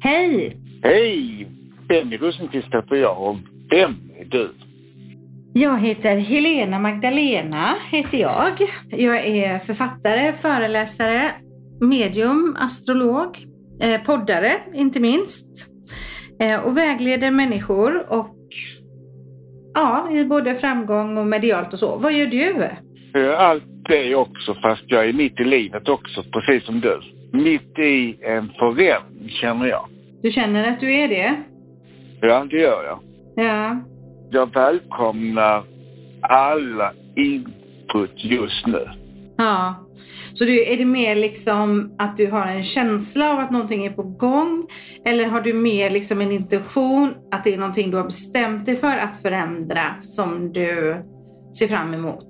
Hej! Hej! Benny Rosenqvist heter jag och vem är du? Jag heter Helena Magdalena, heter jag. Jag är författare, föreläsare, medium, astrolog, eh, poddare inte minst. Eh, och vägleder människor och ja, i både framgång och medialt och så. Vad gör du? Allt det också, fast jag är mitt i livet också, precis som du. Mitt i en förändring, känner jag. Du känner att du är det? Ja, det gör jag. Ja. Jag välkomnar alla input just nu. Ja. Så du, är det mer liksom att du har en känsla av att någonting är på gång? Eller har du mer liksom en intention att det är någonting du har bestämt dig för att förändra som du ser fram emot?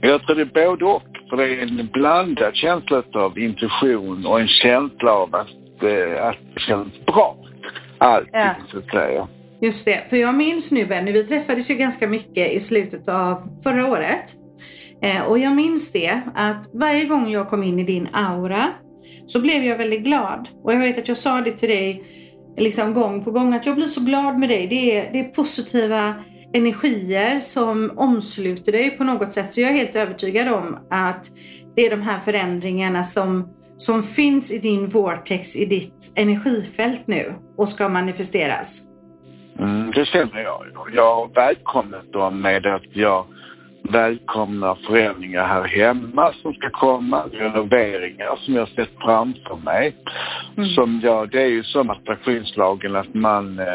Jag tror det är både och. För det är en blandad känsla av intuition och en känsla av att, eh, att det känns bra. Allting, Ja. så att säga. Just det, för jag minns nu Benny, vi träffades ju ganska mycket i slutet av förra året. Eh, och jag minns det, att varje gång jag kom in i din aura så blev jag väldigt glad. Och jag vet att jag sa det till dig liksom gång på gång, att jag blir så glad med dig. Det är, det är positiva energier som omsluter dig på något sätt. Så jag är helt övertygad om att det är de här förändringarna som, som finns i din vortex, i ditt energifält nu och ska manifesteras. Mm, det känner jag. Jag har välkomnat dem med att jag välkomnar förändringar här hemma som ska komma, renoveringar som jag sett framför mig. Mm. Som jag, det är ju som attraktionslagen att man, eh,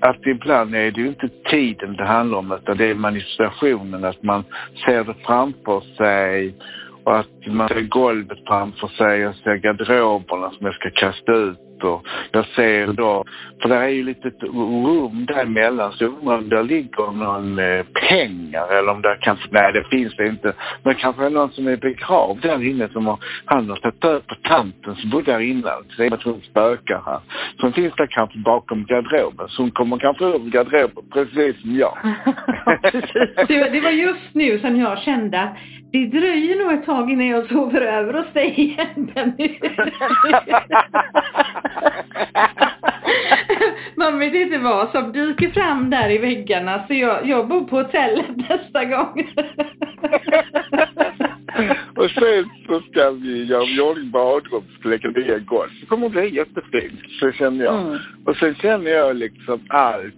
att ibland är det ju inte tiden det handlar om utan det är manifestationen, att man ser det framför sig och att man ser golvet framför sig, och ser garderoberna som jag ska kasta ut och jag ser då, för det är ju lite ett rum däremellan så jag undrar om där ligger någon eh, pengar eller om det kanske, nej det finns det inte, men kanske är någon som är begravd där inne som har, han har tagit död på tanten som bodde där innan, så det är att hon spökar här. Så hon finns där kanske bakom garderoben, så hon kommer kanske ur garderoben precis som jag. Det, det var just nu som jag kände att det dröjer nog ett tag innan jag sover över hos dig igen Benny. Man vet inte vad som dyker fram där i väggarna så jag, jag bor på hotellet nästa gång. och sen så ska vi göra i ordning badrum och lägga nya golv. Det kommer bli jättefint, så känner jag. Mm. Och sen känner jag liksom allt,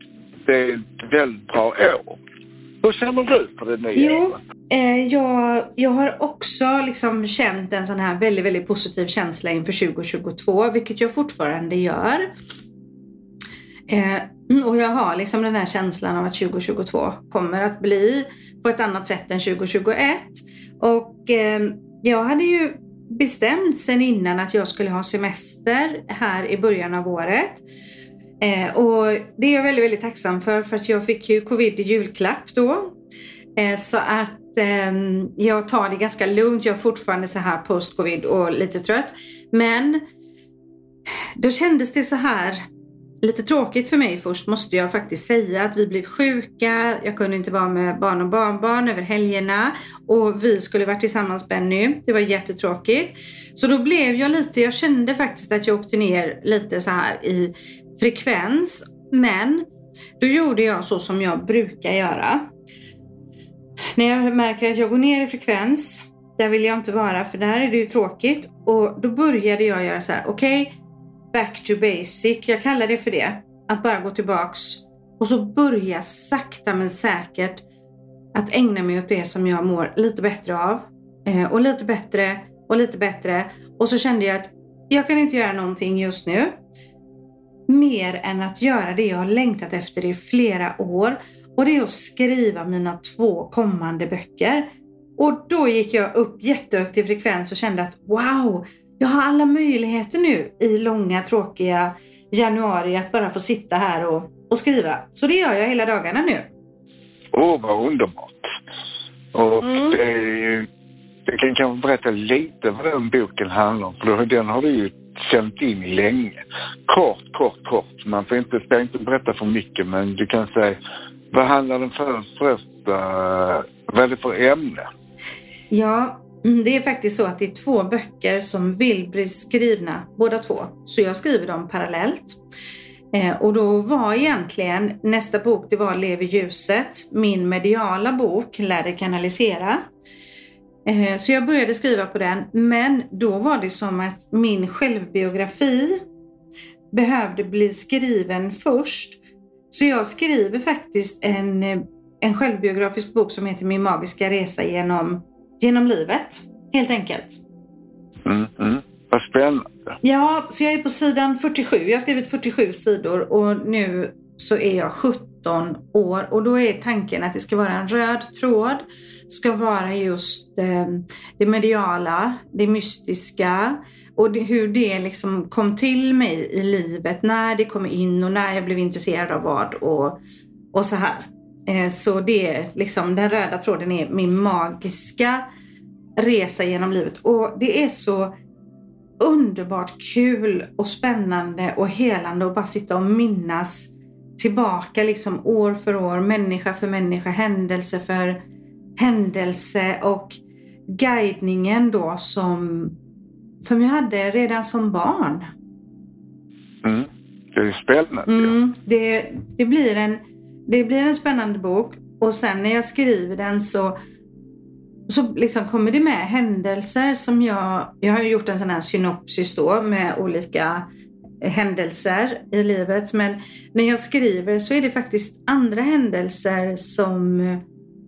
det är ett väldigt bra år. Hur känner du på det nya Jo, året? eh, jag, jag har också liksom känt en sån här väldigt, väldigt positiv känsla inför 2022, vilket jag fortfarande gör. Eh, och jag har liksom den här känslan av att 2022 kommer att bli på ett annat sätt än 2021. Och eh, jag hade ju bestämt sen innan att jag skulle ha semester här i början av året. Eh, och det är jag väldigt, väldigt tacksam för, för att jag fick ju covid i julklapp då. Eh, så att eh, jag tar det ganska lugnt. Jag är fortfarande så här post-covid och lite trött. Men då kändes det så här lite tråkigt för mig först måste jag faktiskt säga att vi blev sjuka. Jag kunde inte vara med barn och barnbarn över helgerna och vi skulle varit tillsammans Benny. Det var jättetråkigt. Så då blev jag lite, jag kände faktiskt att jag åkte ner lite så här i frekvens. Men då gjorde jag så som jag brukar göra. När jag märker att jag går ner i frekvens, där vill jag inte vara för där är det ju tråkigt. Och då började jag göra så här, okej, back to basic. Jag kallar det för det. Att bara gå tillbaks och så börja sakta men säkert att ägna mig åt det som jag mår lite bättre av. Eh, och lite bättre och lite bättre. Och så kände jag att jag kan inte göra någonting just nu. Mer än att göra det jag har längtat efter i flera år. Och det är att skriva mina två kommande böcker. Och då gick jag upp jättehögt i frekvens och kände att wow, jag har alla möjligheter nu i långa tråkiga januari att bara få sitta här och, och skriva. Så det gör jag hela dagarna nu. Åh, vad underbart. Och Mm. det är ju, jag kan kanske berätta lite vad den boken handlar om, för den har du ju känt in länge. Kort, kort, kort. Man får inte, ska inte berätta för mycket, men du kan säga, vad handlar den för, första, vad är det för ämne? Ja, mm, det är faktiskt så att det är två böcker som vill bli skrivna, båda två. Så jag skriver dem parallellt. Eh, och då var egentligen nästa bok, det var Lev i ljuset, min mediala bok, Lär dig kanalisera. Eh, så jag började skriva på den, men då var det som att min självbiografi behövde bli skriven först. Så jag skriver faktiskt en, en självbiografisk bok som heter Min magiska resa genom, genom livet, helt enkelt. Mm, mm. Vad spännande. Ja, så jag är på sidan 47. Jag har skrivit 47 sidor och nu så är jag 19 år och då är tanken att det ska vara en röd tråd. ska vara just eh, det mediala, det mystiska och hur det liksom kom till mig i livet, när det kom in och när jag blev intresserad av vad och, och så här. Eh, så det är liksom den röda tråden är min magiska resa genom livet och det är så underbart kul och spännande och helande att bara sitta och minnas tillbaka liksom år för år, människa för människa, händelse för händelse och guidningen då som, som jag hade redan som barn. Mm. Det är spännande. Mm, det, det, blir en, det blir en spännande bok och sen när jag skriver den så så liksom kommer det med händelser som jag, jag har gjort en sån här synopsis då med olika händelser i livet. Men när jag skriver så är det faktiskt andra händelser som,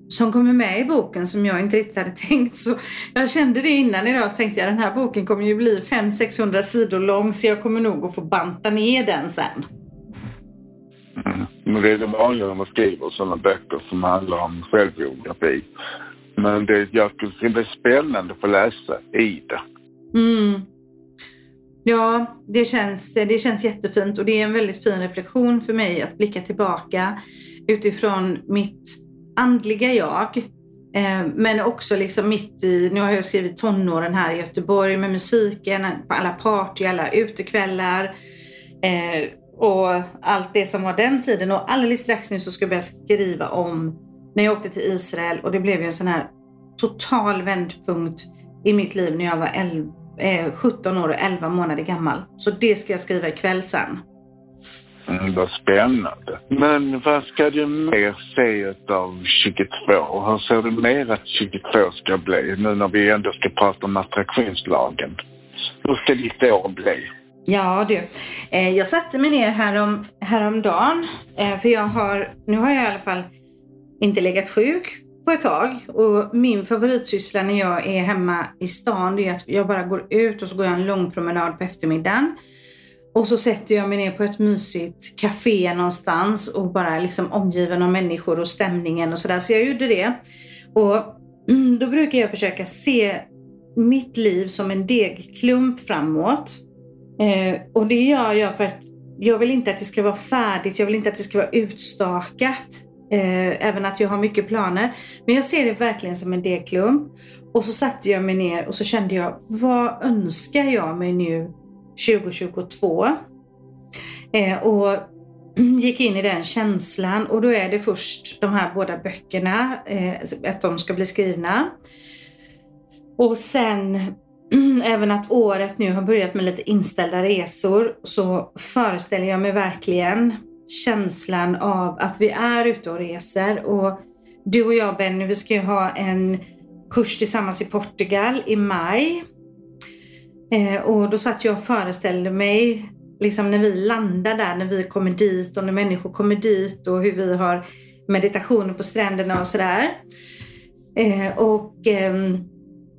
som kommer med i boken som jag inte riktigt hade tänkt. Så jag kände det innan idag så tänkte jag den här boken kommer ju bli 500-600 sidor lång så jag kommer nog att få banta ner den sen. Mm. Men det är det vanliga när man skriver sådana böcker som handlar om självbiografi. Men det, jag skulle det blir spännande att få läsa i det. Mm. Ja, det känns, det känns jättefint och det är en väldigt fin reflektion för mig att blicka tillbaka utifrån mitt andliga jag. Eh, men också liksom mitt i, nu har jag skrivit tonåren här i Göteborg med musiken, på alla party, alla utekvällar eh, och allt det som var den tiden. Och alldeles strax nu så ska jag börja skriva om när jag åkte till Israel och det blev ju en sån här total vändpunkt i mitt liv när jag var 11, eh, 17 år och 11 månader gammal. Så det ska jag skriva ikväll sen. Mm, vad spännande. Men vad ska du mer se av 22? Hur ser du mer att 22 ska bli nu när vi ändå ska prata om attraktionslagen? Hur ska ditt år bli? Ja du, eh, jag satte mig ner härom, häromdagen eh, för jag har, nu har jag i alla fall inte legat sjuk på ett tag. Och min favoritsyssla när jag är hemma i stan det är att jag bara går ut och så går jag en lång promenad på eftermiddagen. Och så sätter jag mig ner på ett mysigt café någonstans och bara liksom omgiven av människor och stämningen och sådär. Så jag gjorde det. Och då brukar jag försöka se mitt liv som en degklump framåt. Eh, och det gör jag för att jag vill inte att det ska vara färdigt, jag vill inte att det ska vara utstakat. Eh, även att jag har mycket planer. Men jag ser det verkligen som en degklump. Och så satte jag mig ner och så kände jag, vad önskar jag mig nu 2022? Eh, och gick in i den känslan och då är det först de här båda böckerna, eh, att de ska bli skrivna. Och sen även att året nu har börjat med lite inställda resor så föreställer jag mig verkligen känslan av att vi är ute och reser. Och du och jag Benny, vi ska ju ha en kurs tillsammans i Portugal i maj. Eh, och då satt jag och föreställde mig liksom när vi landar där, när vi kommer dit och när människor kommer dit och hur vi har meditationer på stränderna och sådär. Eh, och eh,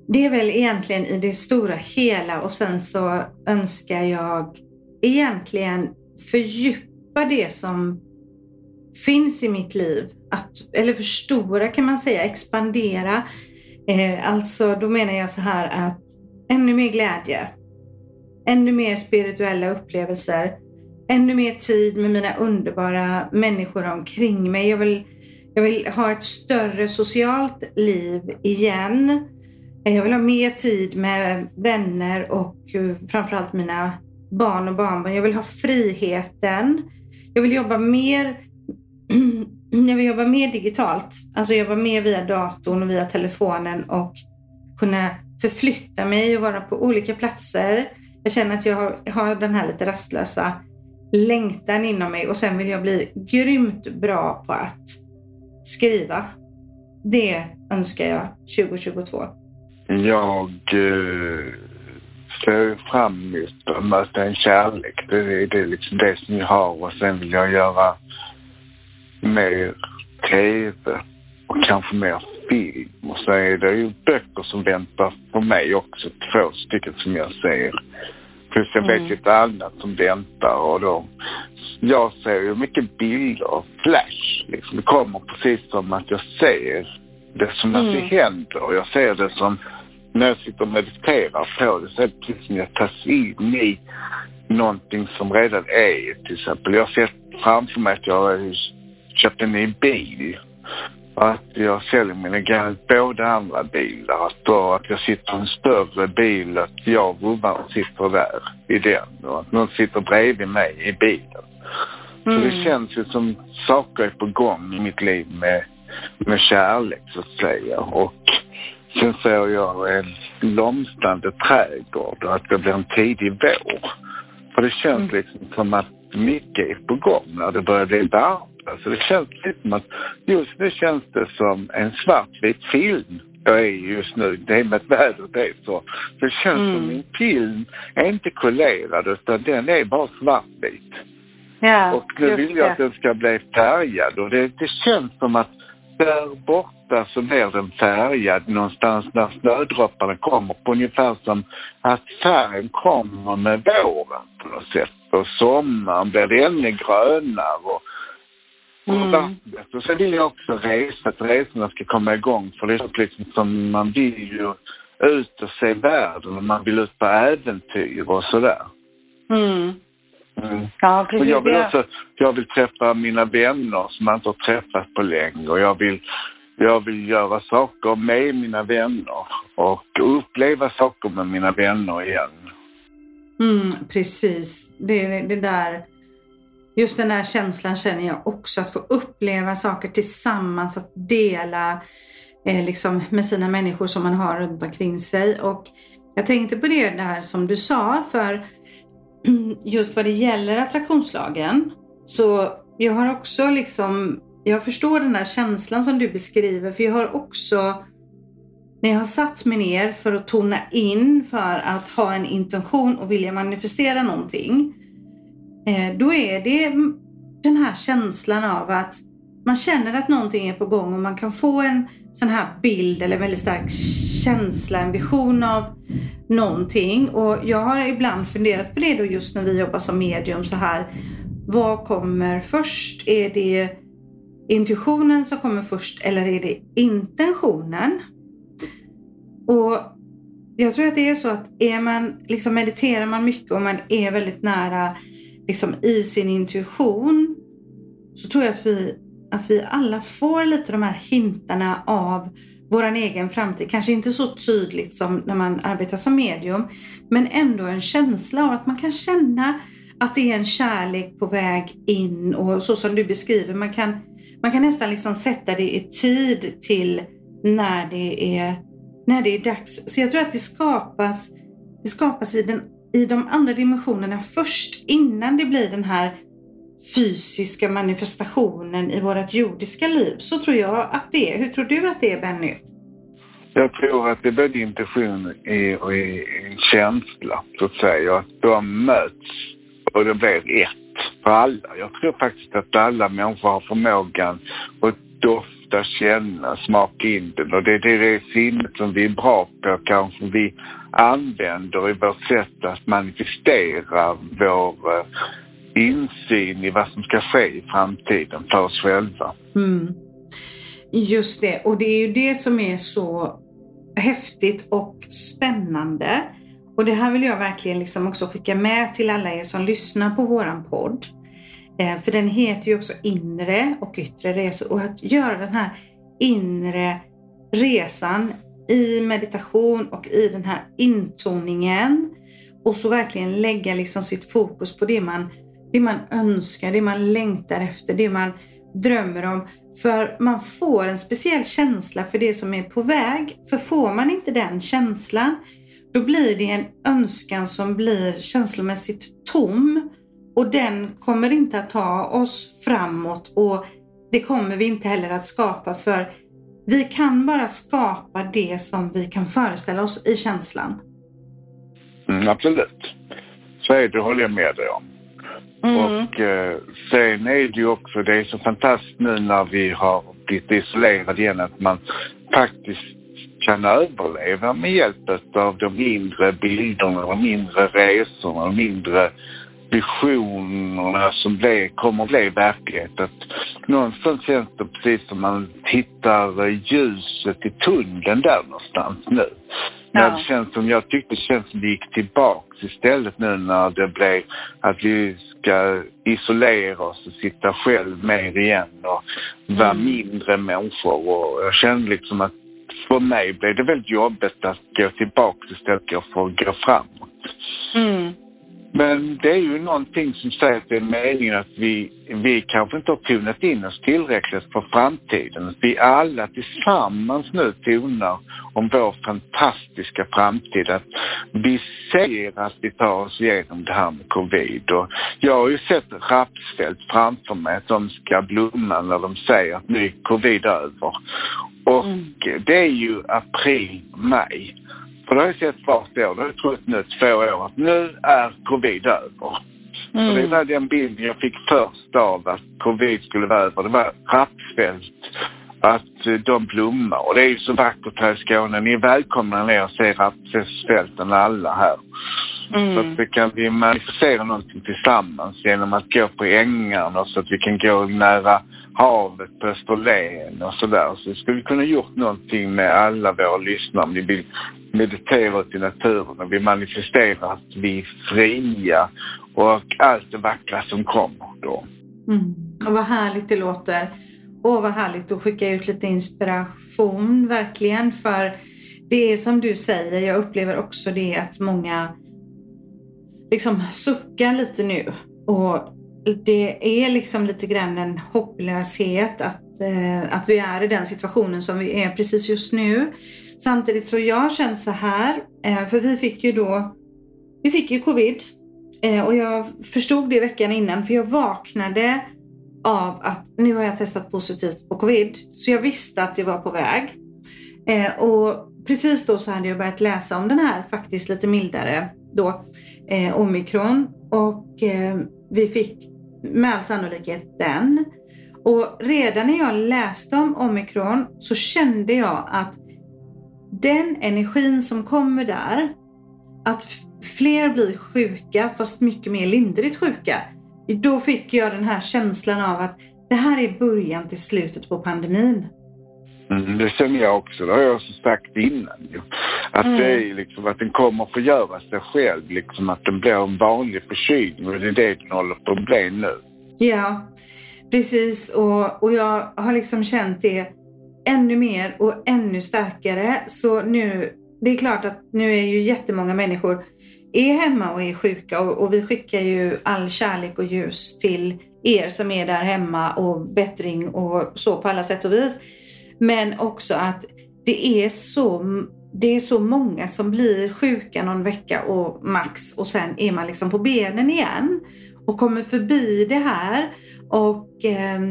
det är väl egentligen i det stora hela och sen så önskar jag egentligen fördjupa släppa det som finns i mitt liv. Att, eller förstora kan man säga, expandera. Eh, alltså då menar jag så här att ännu mer glädje, ännu mer spirituella upplevelser, ännu mer tid med mina underbara människor omkring mig. Jag vill, jag vill ha ett större socialt liv igen. Eh, jag vill ha mer tid med vänner och eh, framförallt mina barn och barnbarn. Jag vill ha friheten. Jag vill jobba mer jag vill jobba mer digitalt. Alltså jobba mer via datorn och via telefonen och kunna förflytta mig och vara på olika platser. Jag känner att jag har, har den här lite rastlösa längtan inom mig och sen vill jag bli grymt bra på att skriva. Det önskar jag 2022. Jag eh, ser fram emot att möta en kärlek. Det är, det är liksom det som jag har och sen vill jag göra mer TV och kanske mer film. Och så är det ju böcker som väntar på mig också, två stycken som jag ser. Plus jag vet mm. lite annat som väntar och då jag ser ju mycket bilder och flash. Liksom. Det kommer precis som att jag ser det som mm. att det händer. Jag ser det som när jag sitter och mediterar på det så är det precis som jag tas in i någonting som redan är. Till exempel, jag ser framför mig att jag har köpt en ny bil. Att jag säljer mina båda andra bilar. Att, då, att jag sitter i en större bil, att jag och gubben sitter där i den. Och att någon sitter bredvid mig i bilen. Mm. Så det mm. känns ju som saker är på gång i mitt liv med, med kärlek så att säga. Och sen ser jag en blomstrande trädgård och att det blir en tidig vår. För det känns mm. liksom som att mycket är på gång när det börjar bli varmt. Alltså det känns lite som att just nu känns det som en svartvit film jag är just nu. Det är med vädret det är så. Det känns mm. som min film är inte kollerad utan den är bara svartvit. Ja, och nu vill jag att den ska bli färgad och det, det känns som att där borta så blir den färgad någonstans när snödropparna kommer på ungefär som att färgen kommer med våren på något sätt. Och sommaren blir ännu grönare och, mm. vattnet. Och sen vill jag också resa, att resorna ska komma igång för det är liksom som man vill ju ut och se världen och man vill ut på äventyr och sådär. Mm. Mm. Ja, precis. Och jag vill också, jag vill träffa mina vänner som jag inte har träffat på länge och jag vill, jag vill göra saker med mina vänner och uppleva saker med mina vänner igen. Mm, precis. Det, det där, just den där känslan känner jag också, att få uppleva saker tillsammans, att dela eh, liksom med sina människor som man har runt omkring sig. Och jag tänkte på det där som du sa, för just vad det gäller attraktionslagen så jag har också liksom, jag förstår den där känslan som du beskriver för jag har också när jag har satt mig ner för att tona in för att ha en intention och vilja manifestera någonting. Eh, då är det den här känslan av att man känner att någonting är på gång och man kan få en sån här bild eller väldigt stark känsla, en vision av någonting. Och jag har ibland funderat på det då just när vi jobbar som medium så här. Vad kommer först? Är det intuitionen som kommer först eller är det intentionen? Och jag tror att det är så att är man, liksom mediterar man mycket och man är väldigt nära liksom i sin intuition så tror jag att vi att vi alla får lite de här hintarna av vår egen framtid. Kanske inte så tydligt som när man arbetar som medium, men ändå en känsla av att man kan känna att det är en kärlek på väg in och så som du beskriver, man kan, man kan nästan liksom sätta det i tid till när det är, när det är dags. Så jag tror att det skapas, det skapas i, den, i de andra dimensionerna först innan det blir den här fysiska manifestationen i vårt jordiska liv. Så tror jag att det är. Hur tror du att det är Benny? Jag tror att det är både intention och en känsla, så att säga. Att de möts och det blir ett för alla. Jag tror faktiskt att alla människor har förmågan att dofta, känna, smaka in den. Och det är det sinnet som vi är bra på, kanske vi använder i vårt sätt att manifestera vår eh, insyn i vad som ska ske i framtiden för oss själva. Mm. Just det, och det är ju det som är så häftigt och spännande. Och det här vill jag verkligen liksom också skicka med till alla er som lyssnar på våran podd. Eh, för den heter ju också inre och yttre resor och att göra den här inre resan i meditation och i den här intoningen och så verkligen lägga liksom sitt fokus på det man det man önskar, det man längtar efter, det man drömmer om. För man får en speciell känsla för det som är på väg. För får man inte den känslan, då blir det en önskan som blir känslomässigt tom. Och den kommer inte att ta oss framåt och det kommer vi inte heller att skapa för vi kan bara skapa det som vi kan föreställa oss i känslan. Mm, absolut. Så är det, håller jag med dig om. Mm. Och eh, sen är det ju också, det är så fantastiskt nu när vi har blivit isolerade igen att man faktiskt kan överleva med hjälp av de inre bilderna, de inre resorna, de inre visionerna som blir, kommer bli verklighet. Att någonstans känns det precis som man hittar ljuset i tunneln där någonstans nu. Ja. det känns som, jag tyckte det känns som det gick tillbaks istället nu när det blev att vi ska isolera oss och sitta själv mer igen och vara mm. mindre människor. Och jag kände liksom att för mig blev det väldigt jobbigt att gå tillbaka istället för att gå framåt. Mm. Men det är ju någonting som säger att det är meningen att vi, vi kanske inte har tonat in oss tillräckligt för framtiden. Att vi alla tillsammans nu tonar om vår fantastiska framtid. Att vi ser att vi tar oss igenom det här med covid. Och jag har ju sett rapsfält framför mig att de ska blomma när de säger att nu är covid över. Och mm. det är ju april, maj. För det har jag sett vart år, det har jag trott nu två år, att nu är covid över. Mm. Och det var den bilden jag fick först av att covid skulle vara över. Det var rapsfält, att eh, de blommar. Och det är ju så vackert här i Skåne. Ni är välkomna ner och se rapsfälten alla här. Mm. Så att vi kan vi manifestera någonting tillsammans genom att gå på ängarna så att vi kan gå nära havet på Österlen och sådär. Så skulle vi kunna gjort någonting med alla våra lyssnare om ni vill mediterar ute i naturen och vi manifesterar att vi är fria och allt det vackra som kommer då. Mm. Och vad härligt det låter. Och vad härligt att skicka ut lite inspiration verkligen för det är som du säger, jag upplever också det att många liksom suckar lite nu och det är liksom lite grann en hopplöshet att, eh, att vi är i den situationen som vi är precis just nu. Samtidigt så jag har känt så här, eh, för vi fick ju då, vi fick ju covid eh, och jag förstod det veckan innan för jag vaknade av att nu har jag testat positivt på covid. Så jag visste att det var på väg. Eh, och precis då så hade jag börjat läsa om den här faktiskt lite mildare då, omikron. Och vi fick med all sannolikhet den. Och redan när jag läste om omikron så kände jag att den energin som kommer där, att fler blir sjuka fast mycket mer lindrigt sjuka. Då fick jag den här känslan av att det här är början till slutet på pandemin. Mm, det känner jag också. Det har jag också sagt innan. Ju. Att mm. det är liksom att den kommer förgöra sig själv. Liksom att den blir en vanlig förkylning och det är det den håller på att bli nu. Ja, precis. Och, och jag har liksom känt det ännu mer och ännu starkare. Så nu, det är klart att nu är ju jättemånga människor är hemma och är sjuka och, och vi skickar ju all kärlek och ljus till er som är där hemma och bättring och så på alla sätt och vis. Men också att det är så, det är så många som blir sjuka någon vecka och max och sen är man liksom på benen igen och kommer förbi det här. Och eh,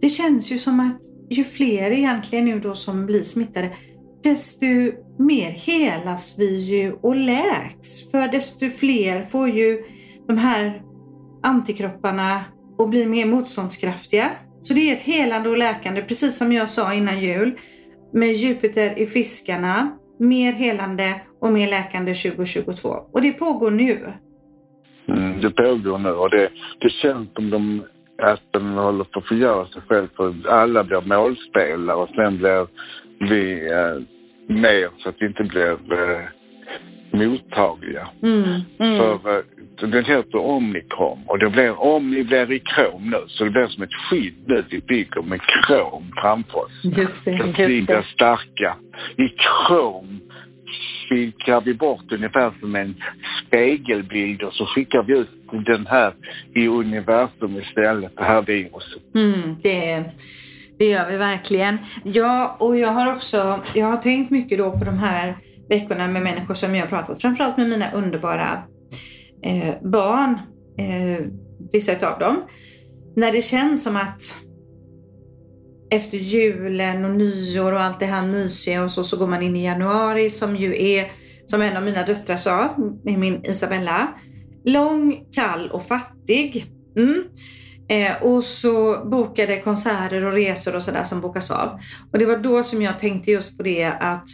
det känns ju som att ju fler egentligen nu då som blir smittade, desto mer helas vi ju och läks. För desto fler får ju de här antikropparna och blir mer motståndskraftiga. Så det är ett helande och läkande, precis som jag sa innan jul, med Jupiter i fiskarna, mer helande och mer läkande 2022. Och det pågår nu. Mm, det pågår nu och det, det känns som de att den håller på att förgöra sig själv för alla blir målspelare och sen blir vi eh, mer så att vi inte blir eh, mottagliga. Mm, mm. För eh, den heter Omnicrom och det blir, Omni blir i krom nu så det blir som ett skydd nu vi bygger med krom framför oss. Just det. Så att vi blir starka. I krom skickar vi bort ungefär som en spegelbild och så skickar vi ut den här i universum istället, det här viruset. Mm, det, det gör vi verkligen. Ja, och jag har också jag har tänkt mycket då på de här veckorna med människor som jag har pratat, framförallt med mina underbara eh, barn, eh, vissa av dem. När det känns som att efter julen och nyår och allt det här mysiga och så, så går man in i januari som ju är, som en av mina döttrar sa, med min Isabella, lång, kall och fattig. Mm. Eh, och så bokade konserter och resor och sådär som bokas av. Och det var då som jag tänkte just på det att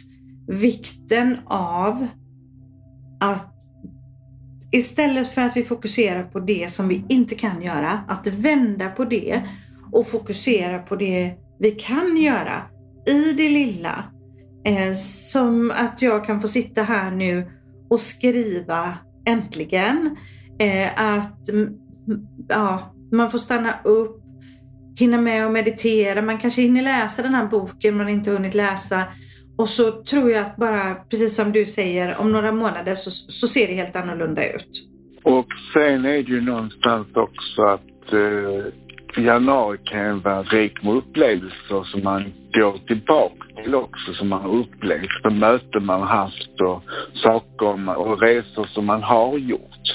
vikten av att istället för att vi fokuserar på det som vi inte kan göra, att vända på det och fokusera på det vi kan göra i det lilla. Eh, som att jag kan få sitta här nu och skriva äntligen. Eh, att ja, man får stanna upp, hinna med och meditera. Man kanske hinner läsa den här boken man inte hunnit läsa. Och så tror jag att bara, precis som du säger, om några månader så, så ser det helt annorlunda ut. Och sen är det ju någonstans också att eh, januari kan vara rik med upplevelser som man går tillbaka till också, som man har upplevt. För möten man har haft och saker och resor som man har gjort.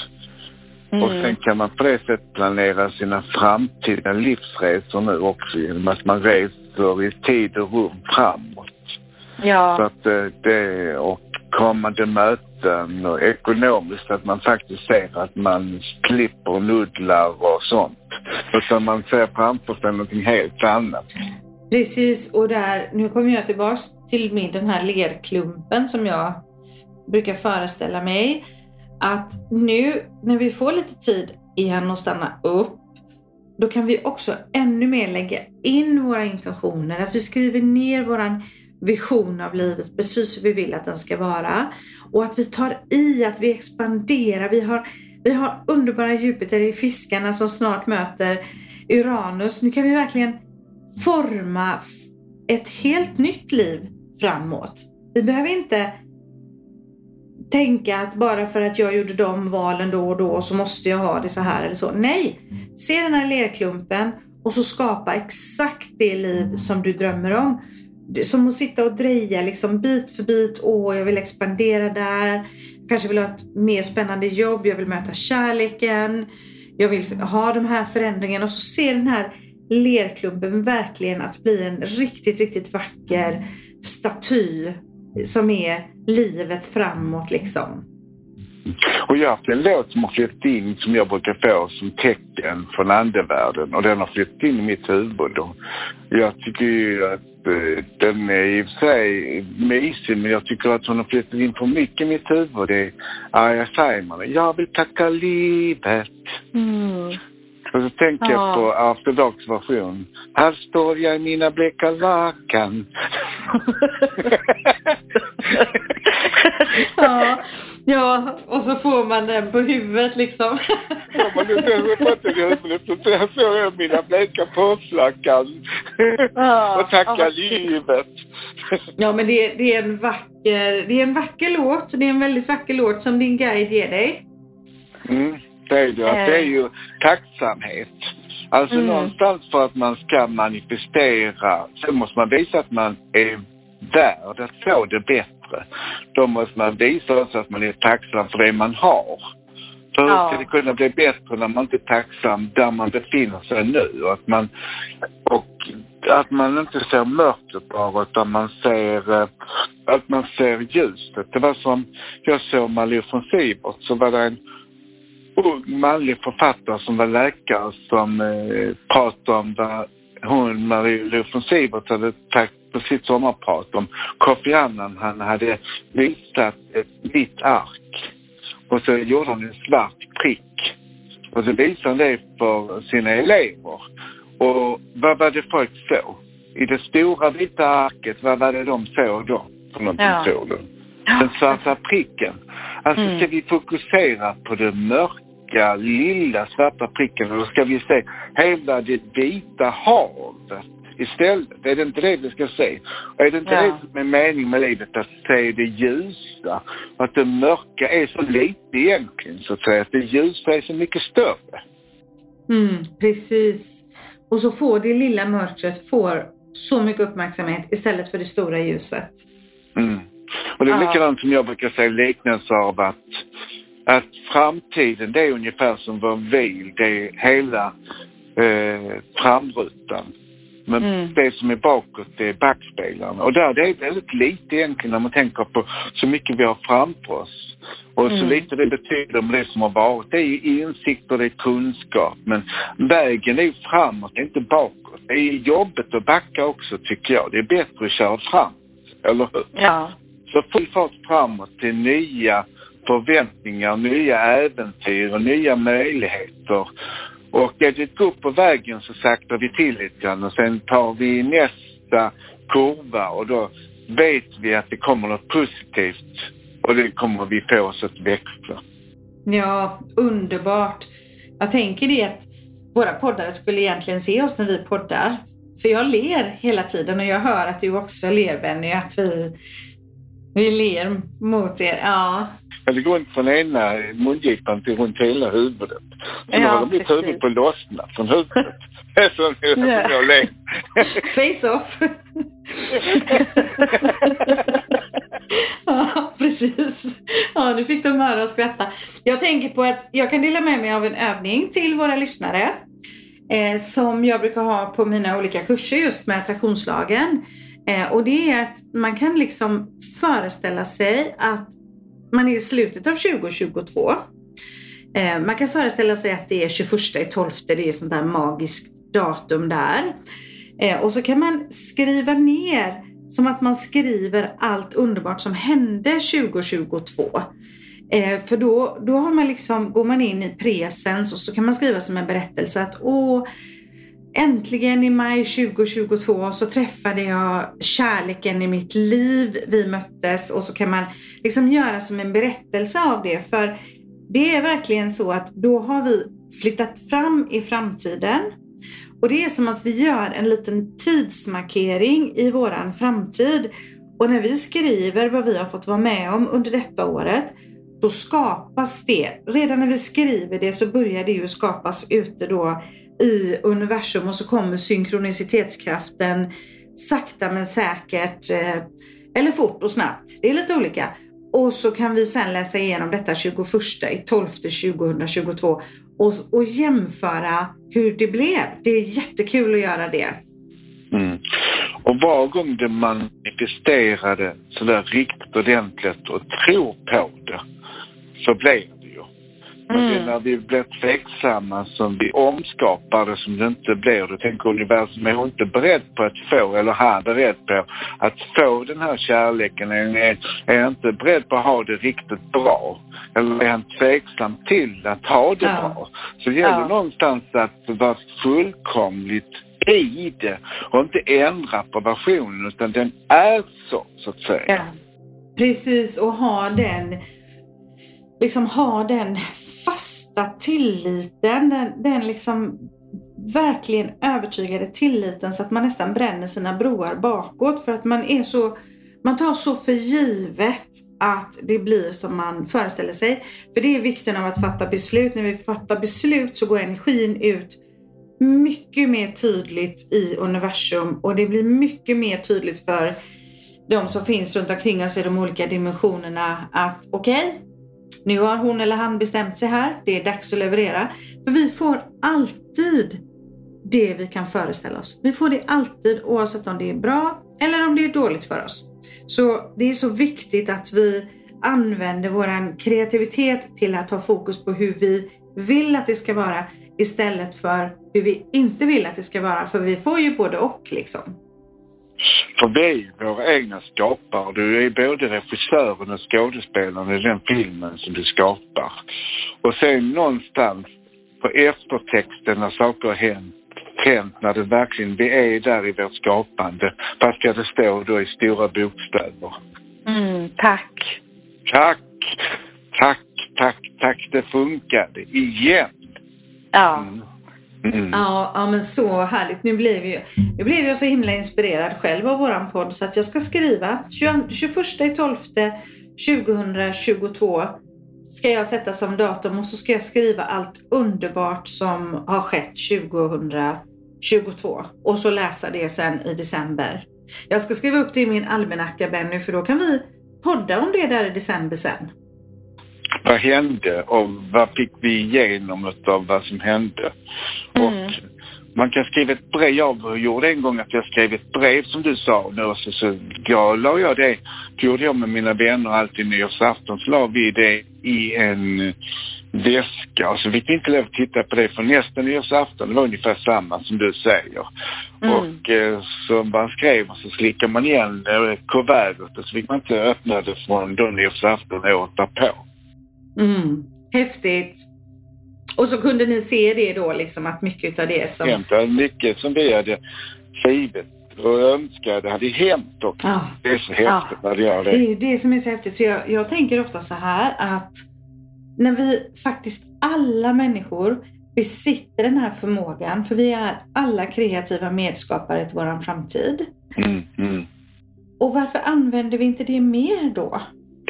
Mm. Och sen kan man på det sättet planera sina framtida livsresor nu också genom att man reser i tid och rum framåt. Ja. Så att eh, det, och kommande möten och ekonomiskt att man faktiskt ser att man klipper nudlar och sånt. Utan man ser framför sig någonting helt annat. Precis, och där, nu kommer jag tillbaks till min, den här lerklumpen som jag brukar föreställa mig. Att nu när vi får lite tid igen att stanna upp, då kan vi också ännu mer lägga in våra intentioner. Att vi skriver ner våran vision av livet precis hur vi vill att den ska vara. Och att vi tar i, att vi expanderar. Vi har, vi har underbara Jupiter i fiskarna som snart möter Uranus. Nu kan vi verkligen forma ett helt nytt liv framåt. Vi behöver inte tänka att bara för att jag gjorde de valen då och då så måste jag ha det så här eller så. Nej! Se den här lerklumpen och så skapa exakt det liv som du drömmer om som att sitta och dreja liksom bit för bit. Åh, jag vill expandera där. Kanske vill ha ett mer spännande jobb. Jag vill möta kärleken. Jag vill ha de här förändringarna och så ser den här lerklumpen verkligen att bli en riktigt, riktigt vacker staty som är livet framåt liksom. Och jag har haft en låt som har flyttat in som jag brukar få som tecken från andevärlden och den har flyttat in i mitt huvud. Och jag tycker ju att den är i och för sig mysig men jag tycker att hon har flyttat in för mycket i mitt huvud. Det är Arja Saijonmaa. Jag vill tacka livet. Mm. Och så tänker ja. jag på After Dogs version. Här står jag i mina bleka lakan. ja, ja, och så får man den på huvudet liksom. ja, men det ser jag i huvudet. Så såg jag mina bleka påslakan. Ja, och tacka ja. livet. Ja, men det, det, är en vacker, det är en vacker låt. Det är en väldigt vacker låt som din guide ger dig. Mm, det är det. Det är ju tacksamhet. Alltså mm. någonstans för att man ska manifestera så måste man visa att man är värd att få det bättre. Då måste man visa också att man är tacksam för det man har. För hur ska det kunna bli bättre när man inte är tacksam där man befinner sig nu? Att man, och att man inte ser mörkret bara utan man ser, eh, att man ser ljuset. Det var som, jag såg Malou von Sivert så var det en ung manlig författare som var läkare som eh, pratade om vad hon, Marie von Sivert, hade sagt på sitt sommarprat om Kofi Annan. Han hade visat ett vitt ark och så gjorde han en svart prick. Och så visade han det för sina elever. Och vad var det folk såg? I det stora vita arket, vad var det de såg då? För någonting ja. såg de? Den svarta pricken. Alltså mm. ska vi fokusera på det mörka, lilla svarta pricken och då ska vi se hela det vita havet istället. Är det inte det vi ska se? Och är det inte ja. det som är meningen med livet, att se det ljusa? Att det mörka är så lite egentligen, så att säga. Att det ljusa är så mycket större. Mm, precis. Och så får det lilla mörkret får så mycket uppmärksamhet istället för det stora ljuset. Mm. Och det är likadant som jag brukar säga liknelse av att, att framtiden det är ungefär som vår bil. Det är hela eh, framrutan. Men Mm. det som är bakåt det är backspelarna. Och där det är väldigt lite egentligen när man tänker på så mycket vi har framför oss. Och så Mm. lite det betyder om det som har varit. Det är ju insikter, det är kunskap. Men vägen är framåt, det är inte bakåt. Det är jobbigt att backa också tycker jag. Det är bättre att köra fram. Eller hur? Ja. Så full fart framåt till nya förväntningar, nya äventyr och nya möjligheter. Och är det ett gupp på vägen så saktar vi till lite grann och sen tar vi nästa kurva och då vet vi att det kommer något positivt och det kommer vi få oss att växa. Ja, underbart. Jag tänker det att våra poddare skulle egentligen se oss när vi poddar. För jag ler hela tiden och jag hör att du också ler Benny, att vi, vi ler mot er. Ja, Ja, det går inte från ena mungipan till runt hela huvudet. Så då Ja, håller mitt huvud på att lossna från huvudet. Som Ja. jag ler. face off. ja, precis. Ja, nu fick de höra och skratta. Jag tänker på att jag kan dela med mig av en övning till våra lyssnare eh, som jag brukar ha på mina olika kurser just med attraktionslagen. Eh, och det är att man kan liksom föreställa sig att man är i slutet av 2022. Eh, man kan föreställa sig att det är 21 i 12, det är sånt där magiskt datum där. Eh, och så kan man skriva ner som att man skriver allt underbart som hände 2022. Eh, för då, då har man liksom, går man in i presens och så kan man skriva som en berättelse att åh, äntligen i maj 2022 så träffade jag kärleken i mitt liv. Vi möttes och så kan man liksom göra som en berättelse av det. För det är verkligen så att då har vi flyttat fram i framtiden och det är som att vi gör en liten tidsmarkering i våran framtid. Och när vi skriver vad vi har fått vara med om under detta året, då skapas det. Redan när vi skriver det så börjar det ju skapas ute då i universum och så kommer synkronicitetskraften sakta men säkert, eh, eller fort och snabbt. Det är lite olika. Och så kan vi sen läsa igenom detta 21 i 12 2022 och, och jämföra hur det blev. Det är jättekul att göra det. Mm. Och var gång det manifesterade sådär riktigt ordentligt och tror på det, så blev ju. Men det är Mm. när vi blir tveksamma som vi omskapar det som det inte blir. Då tänker universum, är inte beredd på att få, eller han beredd på att få den här kärleken? Är, är, inte beredd på att ha det riktigt bra? Eller är han tveksam till att ha det Ja. bra? Så det gäller Ja. någonstans att vara fullkomligt i det och inte ändra på versionen utan den är så, så att säga. Ja. Precis, och ha den liksom ha den fasta tilliten, den, den liksom verkligen övertygade tilliten så att man nästan bränner sina broar bakåt för att man är så man tar så för givet att det blir som man föreställer sig. För det är vikten av att fatta beslut. När vi fattar beslut så går energin ut mycket mer tydligt i universum och det blir mycket mer tydligt för de som finns runt omkring oss i de olika dimensionerna att okej, nu har hon eller han bestämt sig här. Det är dags att leverera. För vi får alltid det vi kan föreställa oss. Vi får det alltid oavsett om det är bra eller om det är dåligt för oss. Så det är så viktigt att vi använder våran kreativitet till att ha fokus på hur vi vill att det ska vara istället för hur vi inte vill att det ska vara. För vi får ju både och liksom. För vi är våra egna skapare. Du är både regissören och skådespelaren i den filmen som du skapar. Och sen någonstans på eftertexten när saker har hänt, hänt när det verkligen, vi är där i vårt skapande. Vad ska det stå då i stora bokstäver? Mm, tack. Tack, tack, tack, tack. Det funkade igen. Ja. Mm. Mm. Ja, ja men så härligt. Nu blev, ju, nu blev jag så himla inspirerad själv av våran podd så att jag ska skriva 21 12 2022 ska jag sätta som datum och så ska jag skriva allt underbart som har skett 2022 och så läsa det sen i december. Jag ska skriva upp det i min almanacka Benny för då kan vi podda om det där i december sen. Vad hände och vad fick vi igenom av vad som hände? Mm. Och man kan skriva ett brev. Jag gjorde en gång att jag skrev ett brev som du sa nu och så, så jag la jag det. Det gjorde jag med mina vänner alltid nyårsafton. Så la vi det i en väska och så fick vi inte lov att titta på det för nästa nyårsafton. Det var ungefär samma som du säger. Mm. Och eh, så man skrev och så slickade man igen eh, kuvertet och så fick man inte öppna det från då nyårsafton året därpå. Mm. Häftigt. Och så kunde ni se det då liksom att mycket av det som... Det mycket som vi hade skrivit och önskade hade hänt också. Ja. Det är så häftigt när det gör Det det. är det som är så häftigt. Så jag, jag tänker ofta så här att när vi faktiskt alla människor besitter den här förmågan, för vi är alla kreativa medskapare till våran framtid. Mm, mm. Och varför använder vi inte det mer då?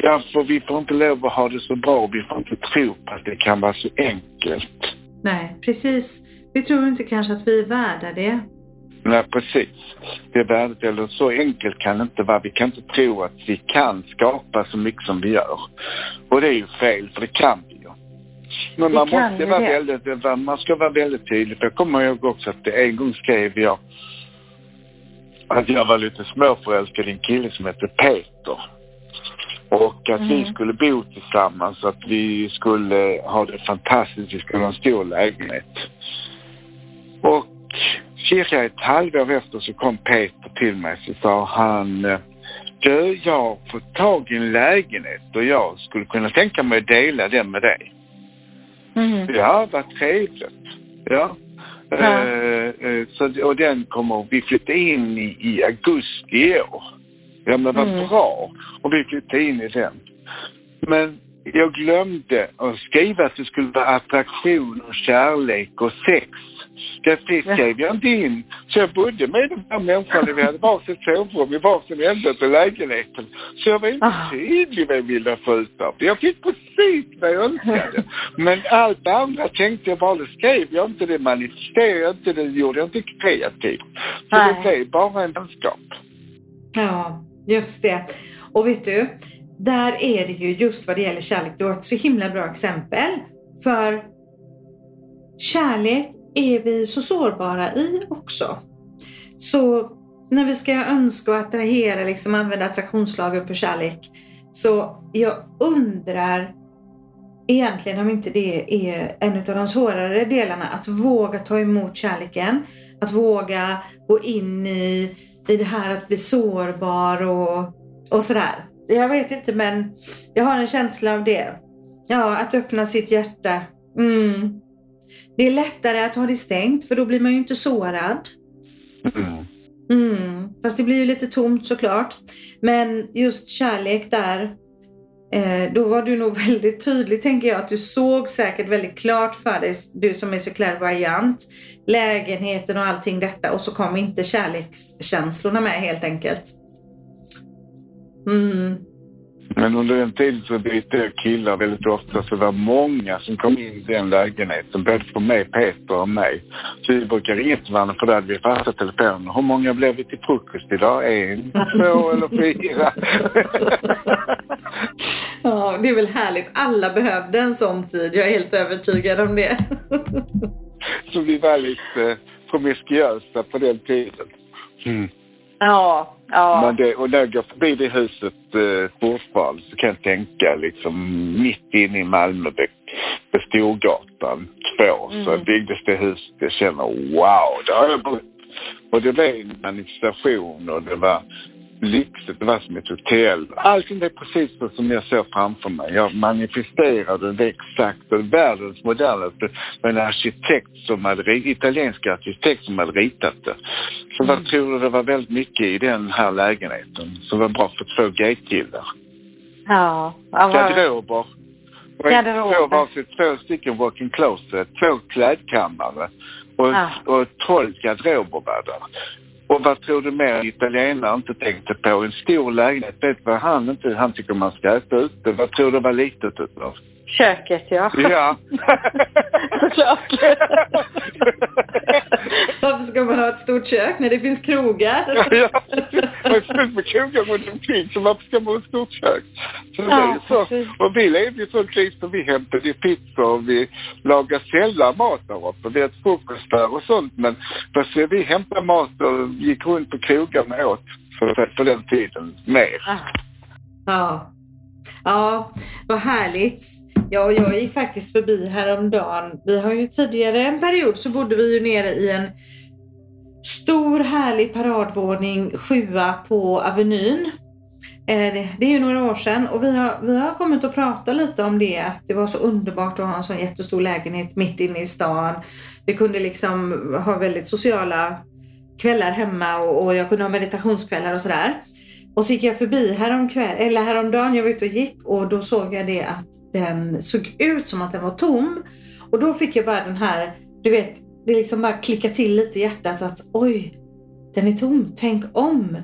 Ja, för vi får inte lov att ha det så bra. Vi får inte tro på att det kan vara så enkelt. Nej, precis. Vi tror inte kanske att vi är värda det. Nej, precis. Det är värdet, eller så enkelt kan det inte vara. Vi kan inte tro att vi kan skapa så mycket som vi gör. Och det är ju fel, för det kan vi ju. Men Vi man måste vara det. väldigt, man ska vara väldigt tydlig. För jag kommer ihåg också att en gång skrev jag att jag var lite småförälskad i en kille som hette Peter. Och att vi Mm. skulle bo tillsammans, att vi skulle ha det fantastiskt, vi skulle ha en stor lägenhet. Och cirka ett halvår efter så kom Peter till mig så sa han Du, jag har fått tag i en lägenhet och jag skulle kunna tänka mig att dela den med dig. Mm. Ja, vad trevligt. Ja. Ja. Eh, eh, så, och den kommer, vi flyttade in i, i augusti i år. Ja men vad Mm. bra. Och vi flyttade in i den. Men jag glömde att skriva att det skulle vara attraktion och kärlek och sex. Det skrev jag inte in. Så jag bodde med den här människan. Vi hade varsitt sovrum i varsin ände av lägenheten. Så jag var inte Ah. tydlig vad jag ville få ut av det. Jag fick precis vad jag önskade. Men allt andra tänkte jag bara, det skrev jag inte, det manifesterade jag inte, det gjorde jag inte kreativt. Så det blev bara en vänskap. Ja, just det. Och vet du, där är det ju just vad det gäller kärlek. Du har ett så himla bra exempel. För kärlek är vi så sårbara i också. Så när vi ska önska och attrahera, liksom använda attraktionslagen för kärlek. Så jag undrar egentligen om inte det är en av de svårare delarna. Att våga ta emot kärleken. Att våga gå in i, i det här att bli sårbar och, och sådär. Jag vet inte men jag har en känsla av det. Ja, att öppna sitt hjärta. Mm. Det är lättare att ha det stängt för då blir man ju inte sårad. Mm. Mm. Fast det blir ju lite tomt såklart. Men just kärlek där, eh, då var du nog väldigt tydlig tänker jag. Att du såg säkert väldigt klart för dig, du som är så klärvoajant, lägenheten och allting detta. Och så kom inte kärlekskänslorna med helt enkelt. Mm. Men under den tiden så bytte jag killar väldigt ofta så det var många som kom in i den lägenheten, både för mig, Peter och mig. Så vi brukar ringa till varandra för då hade vi fasta telefoner. Hur många blev vi till frukost idag? En, två eller fyra? Ja, det är väl härligt. Alla behövde en sån tid. Jag är helt övertygad om det. så vi var lite promiskuösa på den tiden. Mm. Ja, ja. Men det, och när jag går förbi det huset eh, fortfarande så kan jag tänka liksom mitt inne i Malmö på Storgatan 2 så Mm. byggdes det huset. Jag känner wow, där har jag bott. Och det blev en manifestation och det var lyxigt, det var som ett hotell. Allting är precis så som jag ser framför mig. Jag manifesterade det exakt och världens modernaste med en arkitekt som hade, italiensk arkitekt som hade ritat det. Så vad tror du det var väldigt mycket i den här lägenheten som var bra för två gaykillar? ja. Garderober. Garderober. Två, två stycken walk-in closet, två klädkammare och, Ja. och tolv garderober var där. Och vad tror du mer italienare inte tänkte på? En stor lägenhet, vet du vad han inte, han tycker man ska äta ute. Vad tror du var litet utav? Köket, ja. Ja. Såklart. Varför ska man ha ett stort kök när det finns krogar? ja, det är fullt med krogar runt omkring så varför ska man ha ett stort kök? Så Ja, så. Och vi levde ju sånt liv så vi hämtade pizza och vi lagade sällan mat där uppe. Vi åt frukost där och sånt men fast vi hämtade mat och gick runt på krogarna och åt för, för den tiden mer. Ja. Ja, Ja, vad härligt. Ja, jag gick faktiskt förbi häromdagen. Vi har ju tidigare en period så bodde vi ju nere i en stor härlig paradvåning, sjua på Avenyn. Eh, det, det är ju några år sedan och vi har, vi har kommit att prata lite om det, att det var så underbart att ha en sån jättestor lägenhet mitt inne i stan. Vi kunde liksom ha väldigt sociala kvällar hemma och, och jag kunde ha meditationskvällar och sådär. Och så gick jag förbi häromkväll, eller häromdagen, jag var ute och gick och då såg jag det att den såg ut som att den var tom. Och då fick jag bara den här, du vet, det liksom bara klickade till lite i hjärtat att oj, den är tom, tänk om.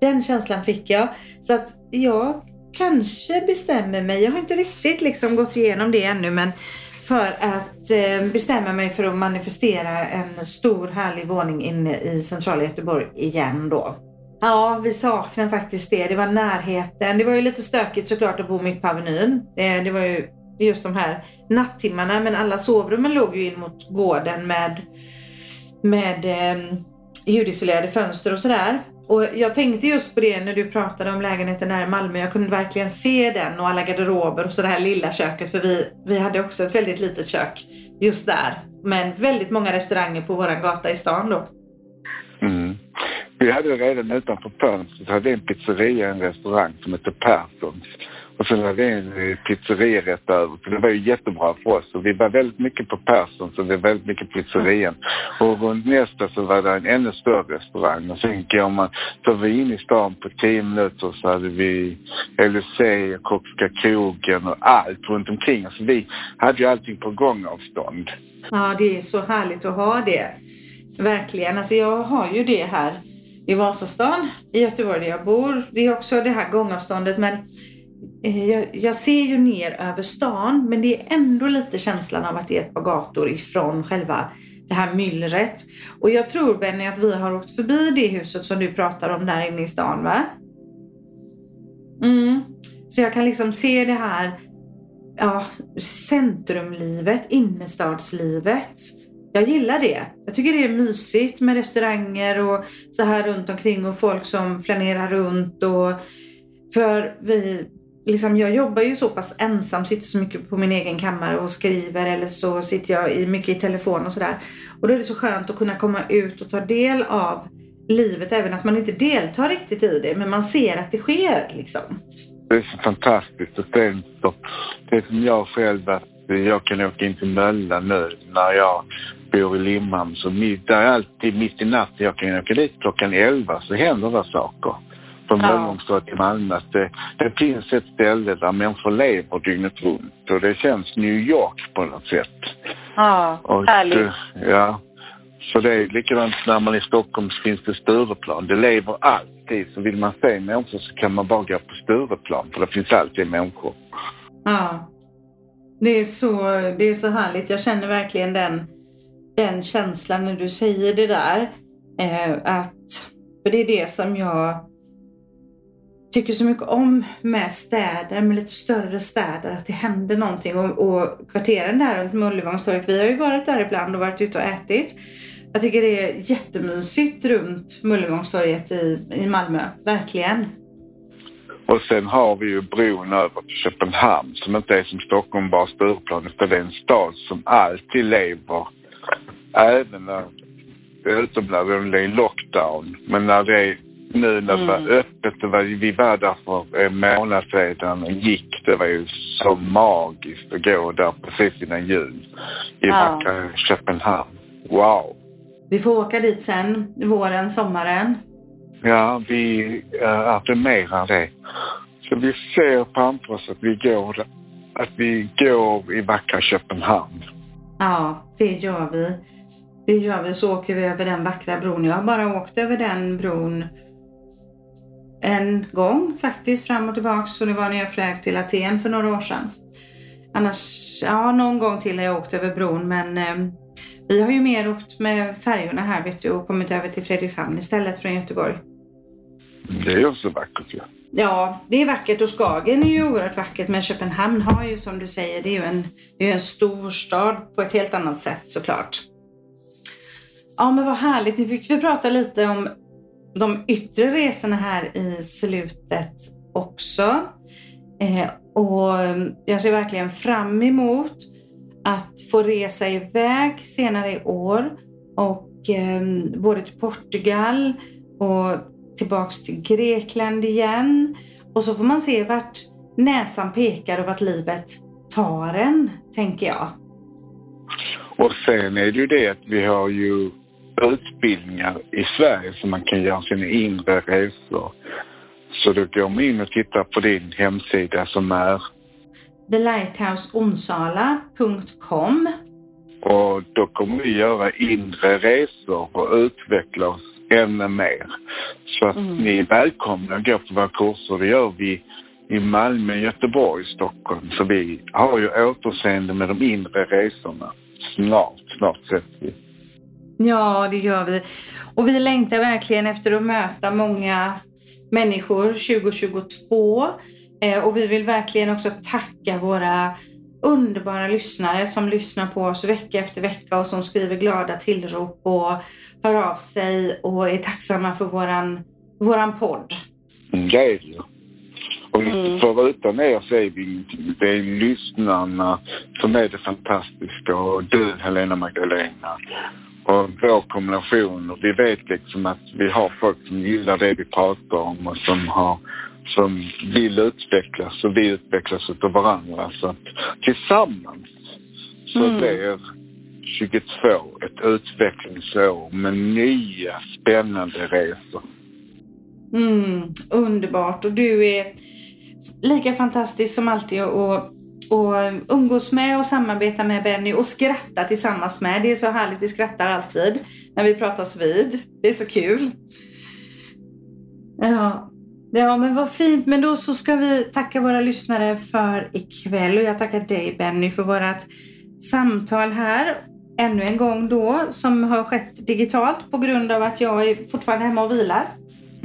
Den känslan fick jag. Så att jag kanske bestämmer mig, jag har inte riktigt liksom gått igenom det ännu men för att eh, bestämma mig för att manifestera en stor härlig våning inne i centrala Göteborg igen då. Ja, vi saknar faktiskt det. Det var närheten. Det var ju lite stökigt såklart att bo mitt på Avenyn. Eh, det var ju just de här nattimmarna men alla sovrummen låg ju in mot gården med, med eh, ljudisolerade fönster och sådär. Och jag tänkte just på det när du pratade om lägenheten här i Malmö. Jag kunde verkligen se den och alla garderober och så det här lilla köket. För vi, vi hade också ett väldigt litet kök just där. Men väldigt många restauranger på våran gata i stan då. Vi hade redan utanför fönstret hade en pizzeria, en restaurang som hette Perssons. Och sen hade vi en eh, pizzeria rätt över. Så det var ju jättebra för oss. Och vi var väldigt mycket på Perssons och vi var väldigt mycket på pizzerian. Och runt nästa så var det en ännu större restaurang. Och sen går man, så var vi inne i stan på tio minuter så hade vi LUC, Kockska krogen och allt runt omkring. Så vi hade ju allting på gångavstånd. Ja, det är så härligt att ha det. Verkligen. Alltså jag har ju det här i Vasastan, i Göteborg där jag bor. Det är också det här gångavståndet men eh, jag, jag ser ju ner över stan men det är ändå lite känslan av att det är ett par gator ifrån själva det här myllret. Och jag tror Benny att vi har åkt förbi det huset som du pratar om där inne i stan va? Mm. Så jag kan liksom se det här ja, centrumlivet, innerstadslivet. Jag gillar det. Jag tycker det är mysigt med restauranger och så här runt omkring och folk som flanerar runt. Och för vi, liksom, jag jobbar ju så pass ensam, sitter så mycket på min egen kammare och skriver eller så sitter jag i, mycket i telefon och sådär. Och då är det så skönt att kunna komma ut och ta del av livet, även att man inte deltar riktigt i det, men man ser att det sker liksom. Det är så fantastiskt. Och sen så, det som jag själv att jag kan åka in till Möllan nu när jag bor i Limhamn. Så mitt, där är alltid mitt i natten. Jag kan åka dit klockan 11 så händer det saker. På Möllevångstorget i Malmö. Att det, det finns ett ställe där människor lever dygnet runt. Och det känns New York på något sätt. Ja, Och, härligt. eh, Ja. Så det är likadant när man är i Stockholm så finns det Stureplan. Det lever alltid. Så vill man se människor så kan man bara gå på Stureplan. För det finns alltid människor. Ja. Det är så, det är så härligt. Jag känner verkligen den, den känslan när du säger det där. Eh, att, för det är det som jag tycker så mycket om med städer, med lite större städer, att det händer någonting. Och, och kvarteren där runt Möllevångstorget, vi har ju varit där ibland och varit ute och ätit. Jag tycker det är jättemysigt runt Möllevångstorget i, i Malmö, verkligen. Och sen har vi ju bron över till Köpenhamn som inte är som Stockholm bara Stureplan utan det är en stad som alltid lever. Även när, utom när det är lockdown. Men när det är nu när det var Mm. öppet, det var, vi var där för en månad sedan och gick. Det var ju så magiskt att gå där precis innan jul i Ja. vackra Köpenhamn. Wow! Vi får åka dit sen, våren, sommaren. Ja, vi äh, affirmerar det. Så vi ser framför oss att vi går, att vi går i vackra Köpenhamn. Ja, det gör vi. Det gör vi, så åker vi över den vackra bron. Jag har bara åkt över den bron en gång faktiskt fram och tillbaks. Så det var när jag flög till Aten för några år sedan. annars, ja någon gång till har jag åkt över bron men eh, vi har ju mer åkt med färjorna här vet du och kommit över till Fredrikshamn istället från Göteborg. Det är också vackert ju. Ja. Ja, det är vackert och Skagen är ju oerhört vackert men Köpenhamn har ju som du säger, det är ju en, det är en stor stad på ett helt annat sätt såklart. Ja men vad härligt, nu fick vi prata lite om de yttre resorna här i slutet också. Eh, och jag ser verkligen fram emot att få resa iväg senare i år och eh, både till Portugal och tillbaks till Grekland igen. Och så får man se vart näsan pekar och vart livet tar en, tänker jag. Och sen är det ju det att vi har ju utbildningar i Sverige som man kan göra sina inre resor. Så då går man in och tittar på din hemsida som är TheLighthouseOnsala.com och då kommer vi göra inre resor och utveckla oss ännu mer. Så att Mm. ni är välkomna att gå på våra kurser. Det gör vi i Malmö, Göteborg, Stockholm. Så vi har ju återseende med de inre resorna. Snart, snart ses vi. Ja, det gör vi. Och vi längtar verkligen efter att möta många människor 2022. Eh, och vi vill verkligen också tacka våra underbara lyssnare som lyssnar på oss vecka efter vecka och som skriver glada tillrop och hör av sig och är tacksamma för våran, våran podd. Det är det. Och Mm. förutom er så är vi ingenting. Det är lyssnarna som är det fantastiska och du Helena Magdalena. Och vår kombination. Och vi vet liksom att vi har folk som gillar det vi pratar om och som har som vill utvecklas och vi utvecklas utav varandra. Så att tillsammans så Mm. blir 22 ett utvecklingsår med nya spännande resor. Mm, underbart. Och du är lika fantastisk som alltid att och umgås med och samarbeta med Benny och skratta tillsammans med. Det är så härligt, vi skrattar alltid när vi pratas vid. Det är så kul. Ja, ja men vad fint. Men då så ska vi tacka våra lyssnare för ikväll och jag tackar dig Benny för vårt samtal här. Ännu en gång då som har skett digitalt på grund av att jag är fortfarande hemma och vilar.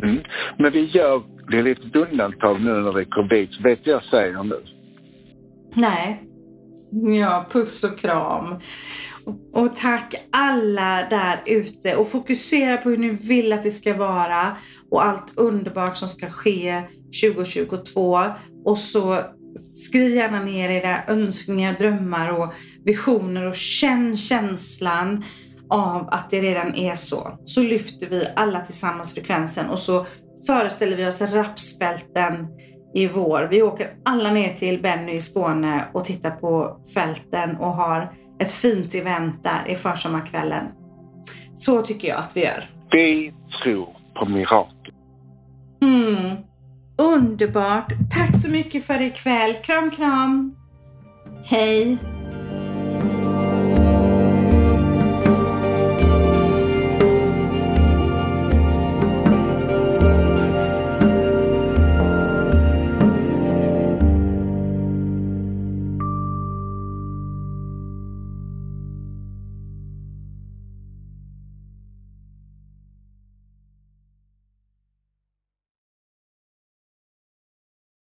Mm. Men vi gör det är lite undantag nu när det är covid. Vet du vad jag säger nu? Nej. Ja, puss och kram. Och, tack alla där ute och fokusera på hur ni vill att det ska vara och allt underbart som ska ske 2022. Och så skriv gärna ner era önskningar, drömmar och visioner och känn känslan av att det redan är så. Så lyfter vi alla tillsammans frekvensen och så föreställer vi oss rapsfälten i vår. Vi åker alla ner till Benny i Skåne och tittar på fälten och har ett fint event där i försommarkvällen. Så tycker jag att vi gör. Vi tror på mirakel. Mm. Underbart! Tack så mycket för ikväll. Kram, kram! Hej!